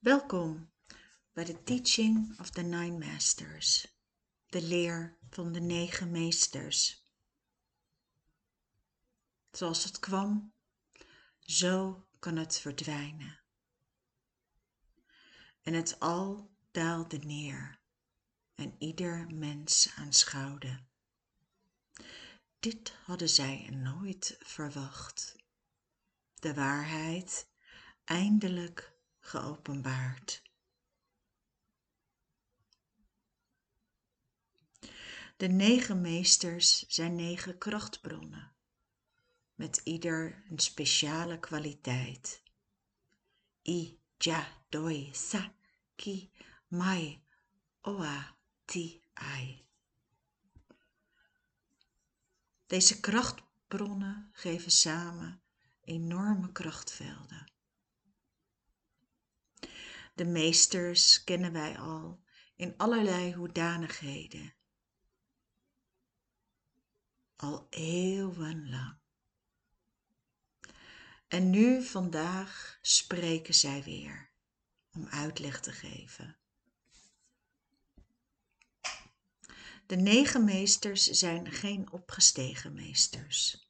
Welkom bij de Teaching of the Nine Masters, de leer van de negen meesters. Zoals het kwam, zo kan het verdwijnen. En het al daalde neer en ieder mens aanschouwde. Dit hadden zij nooit verwacht. De waarheid eindelijk geopenbaard. De negen meesters zijn negen krachtbronnen, met ieder een speciale kwaliteit. I, ja, doi, sa, ki, mai, oa, ti, ai. Deze krachtbronnen geven samen enorme krachtvelden. De meesters kennen wij al in allerlei hoedanigheden. Al eeuwenlang. En nu vandaag spreken zij weer om uitleg te geven. De negen meesters zijn geen opgestegen meesters.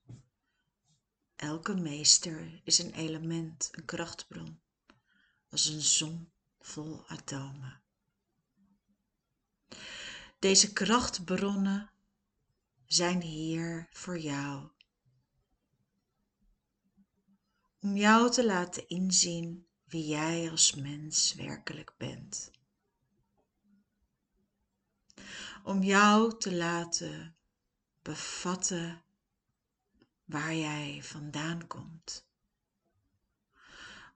Elke meester is een element, een krachtbron, als een zon vol atomen. Deze krachtbronnen zijn hier voor jou. Om jou te laten inzien wie jij als mens werkelijk bent. Om jou te laten bevatten waar jij vandaan komt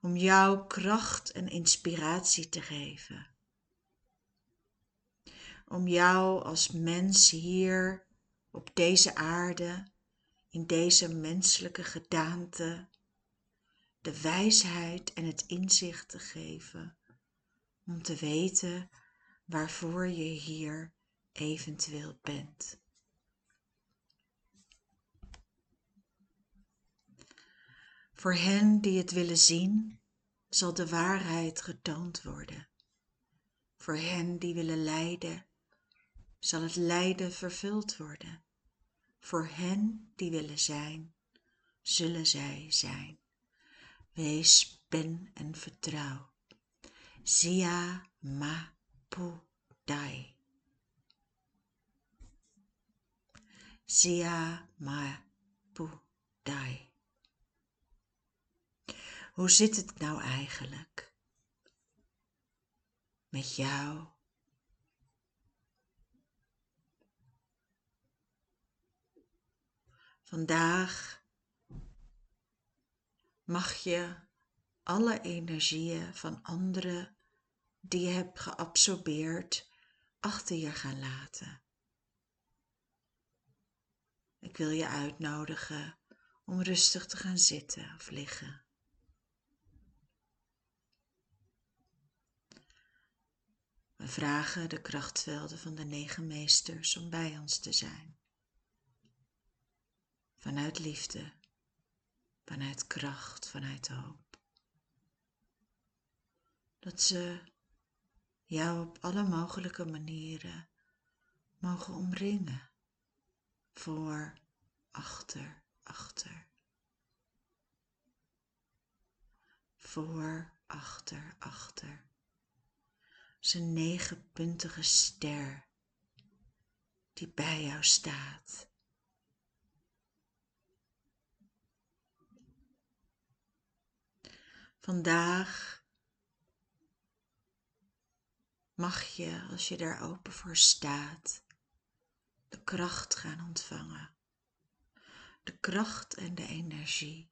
om jou kracht en inspiratie te geven. Om jou als mens hier op deze aarde, in deze menselijke gedaante, de wijsheid en het inzicht te geven om te weten waarvoor je hier eventueel bent. Voor hen die het willen zien, zal de waarheid getoond worden. Voor hen die willen lijden, zal het lijden vervuld worden. Voor hen die willen zijn, zullen zij zijn. Wees, ben en vertrouw. Sia ma pu dai. Sia ma pu dai. Hoe zit het nou eigenlijk met jou? Vandaag mag je alle energieën van anderen die je hebt geabsorbeerd achter je gaan laten. Ik wil je uitnodigen om rustig te gaan zitten of liggen. We vragen de krachtvelden van de negen meesters om bij ons te zijn. Vanuit liefde, vanuit kracht, vanuit hoop. Dat ze jou op alle mogelijke manieren mogen omringen. Voor, achter, achter. Voor, achter, achter zijn negenpuntige ster die bij jou staat. Vandaag mag je, als je daar open voor staat, de kracht gaan ontvangen. De kracht en de energie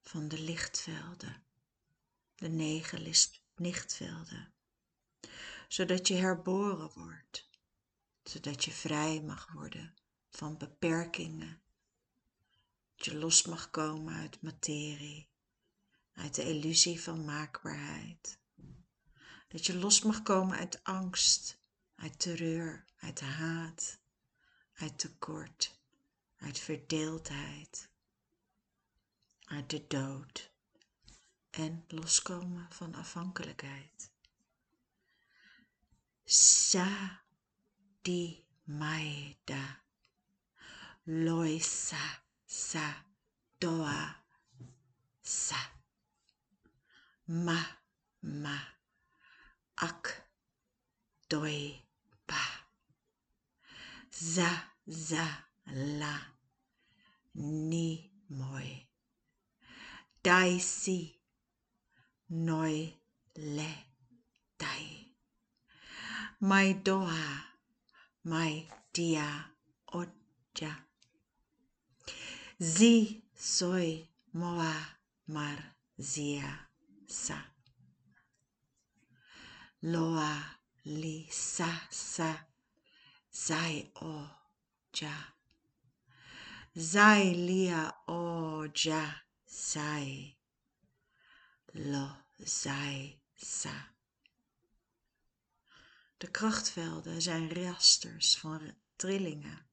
van de lichtvelden, de negen lichtvelden, zodat je herboren wordt, zodat je vrij mag worden van beperkingen, dat je los mag komen uit materie, uit de illusie van maakbaarheid, dat je los mag komen uit angst, uit terreur, uit haat, uit tekort, uit verdeeldheid, uit de dood en loskomen van afhankelijkheid. Sa di maeda loisa sa. Doa sa ma ma ak doi pa za za la ni moi dai si noi le dai mai doa mai dia oja. Zi soy moa mar zia sa. Loa li sa sa zai o ja zai lia o ja zai lo zai sa. De krachtvelden zijn rasters van trillingen.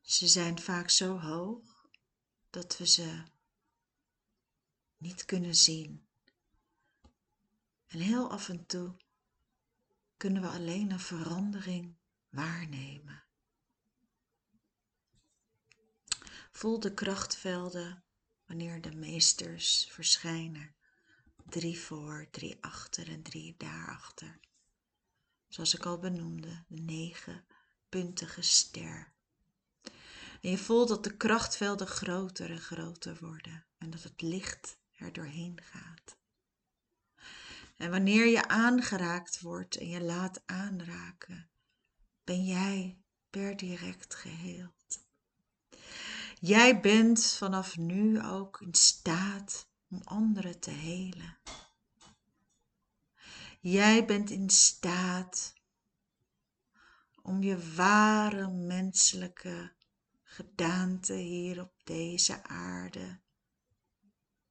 Ze zijn vaak zo hoog dat we ze niet kunnen zien. En heel af en toe kunnen we alleen een verandering waarnemen. Voel de krachtvelden wanneer de meesters verschijnen. Drie voor, drie achter en drie daarachter. Zoals ik al benoemde, de negenpuntige ster. En je voelt dat de krachtvelden groter en groter worden en dat het licht er doorheen gaat. En wanneer je aangeraakt wordt en je laat aanraken, ben jij per direct geheeld. Jij bent vanaf nu ook in staat om anderen te helen. Jij bent in staat om je ware menselijke gedaante hier op deze aarde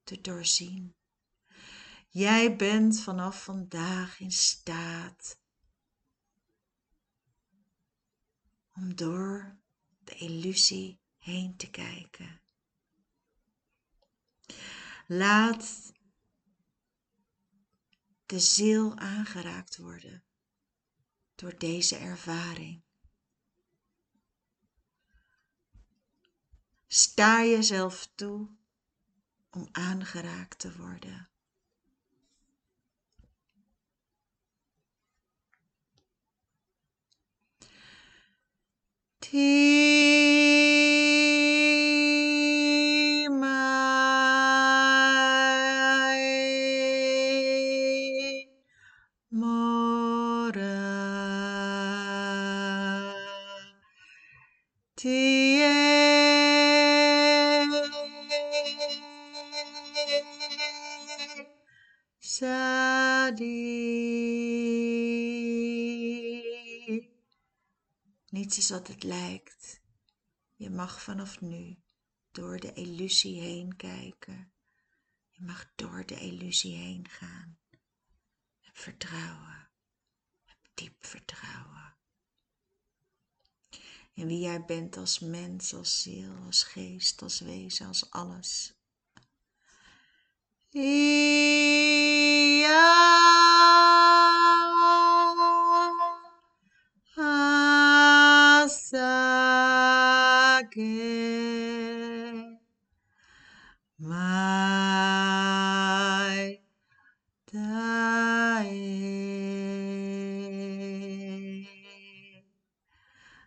te doorzien. Jij bent vanaf vandaag in staat om door de illusie heen te kijken. Laat de ziel aangeraakt worden door deze ervaring. Sta jezelf toe om aangeraakt te worden. Niets is wat het lijkt. Je mag vanaf nu door de illusie heen kijken. Je mag door de illusie heen gaan. Heb vertrouwen. Heb diep vertrouwen. In wie jij bent als mens, als ziel, als geest, als wezen, als alles.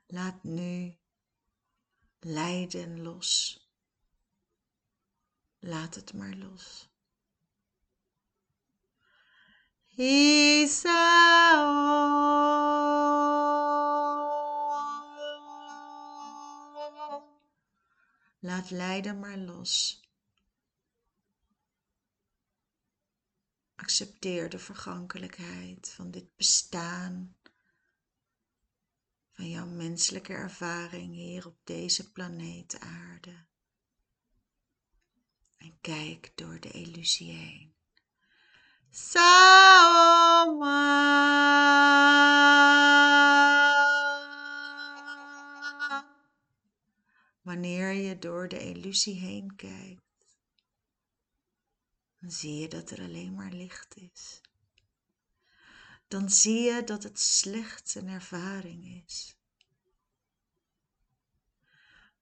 Laat nu lijden los. Laat het maar los. Isao. Laat lijden maar los. Accepteer de vergankelijkheid van dit bestaan, van jouw menselijke ervaring hier op deze planeet aarde. En kijk door de illusie heen. Wanneer je door de illusie heen kijkt, dan zie je dat er alleen maar licht is. Dan zie je dat het slechts een ervaring is.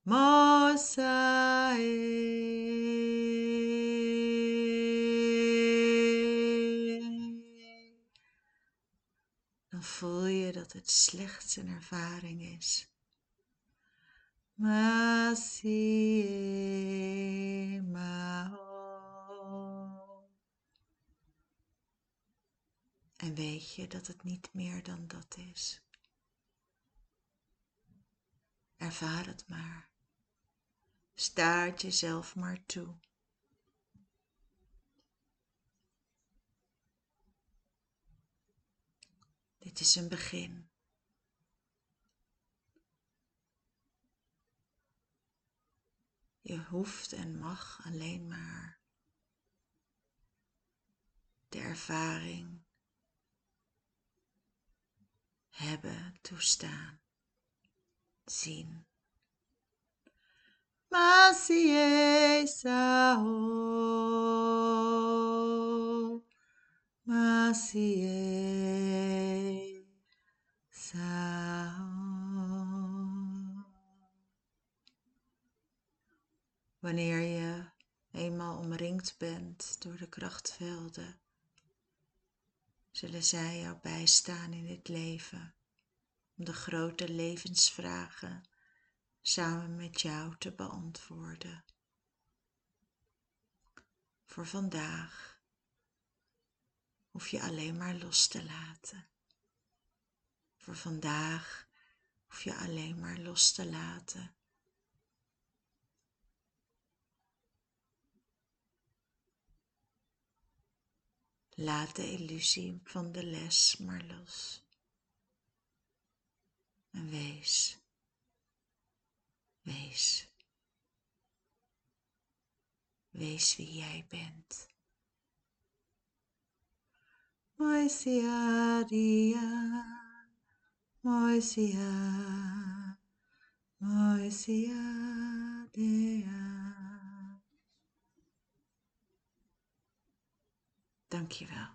Dan het slechts een ervaring is. Mao. En weet je dat het niet meer dan dat is. Ervaar het maar. Staart jezelf maar toe. Dit is een begin. Je hoeft en mag alleen maar de ervaring hebben, toestaan, zien. Masie sao, Wanneer je eenmaal omringd bent door de krachtvelden, zullen zij jou bijstaan in dit leven om de grote levensvragen samen met jou te beantwoorden. Voor vandaag hoef je alleen maar los te laten. Voor vandaag hoef je alleen maar los te laten. Laat de illusie van de les maar los. En wees, wees, wees wie jij bent. Moisia Moisia, Moisia dea. Dankjewel.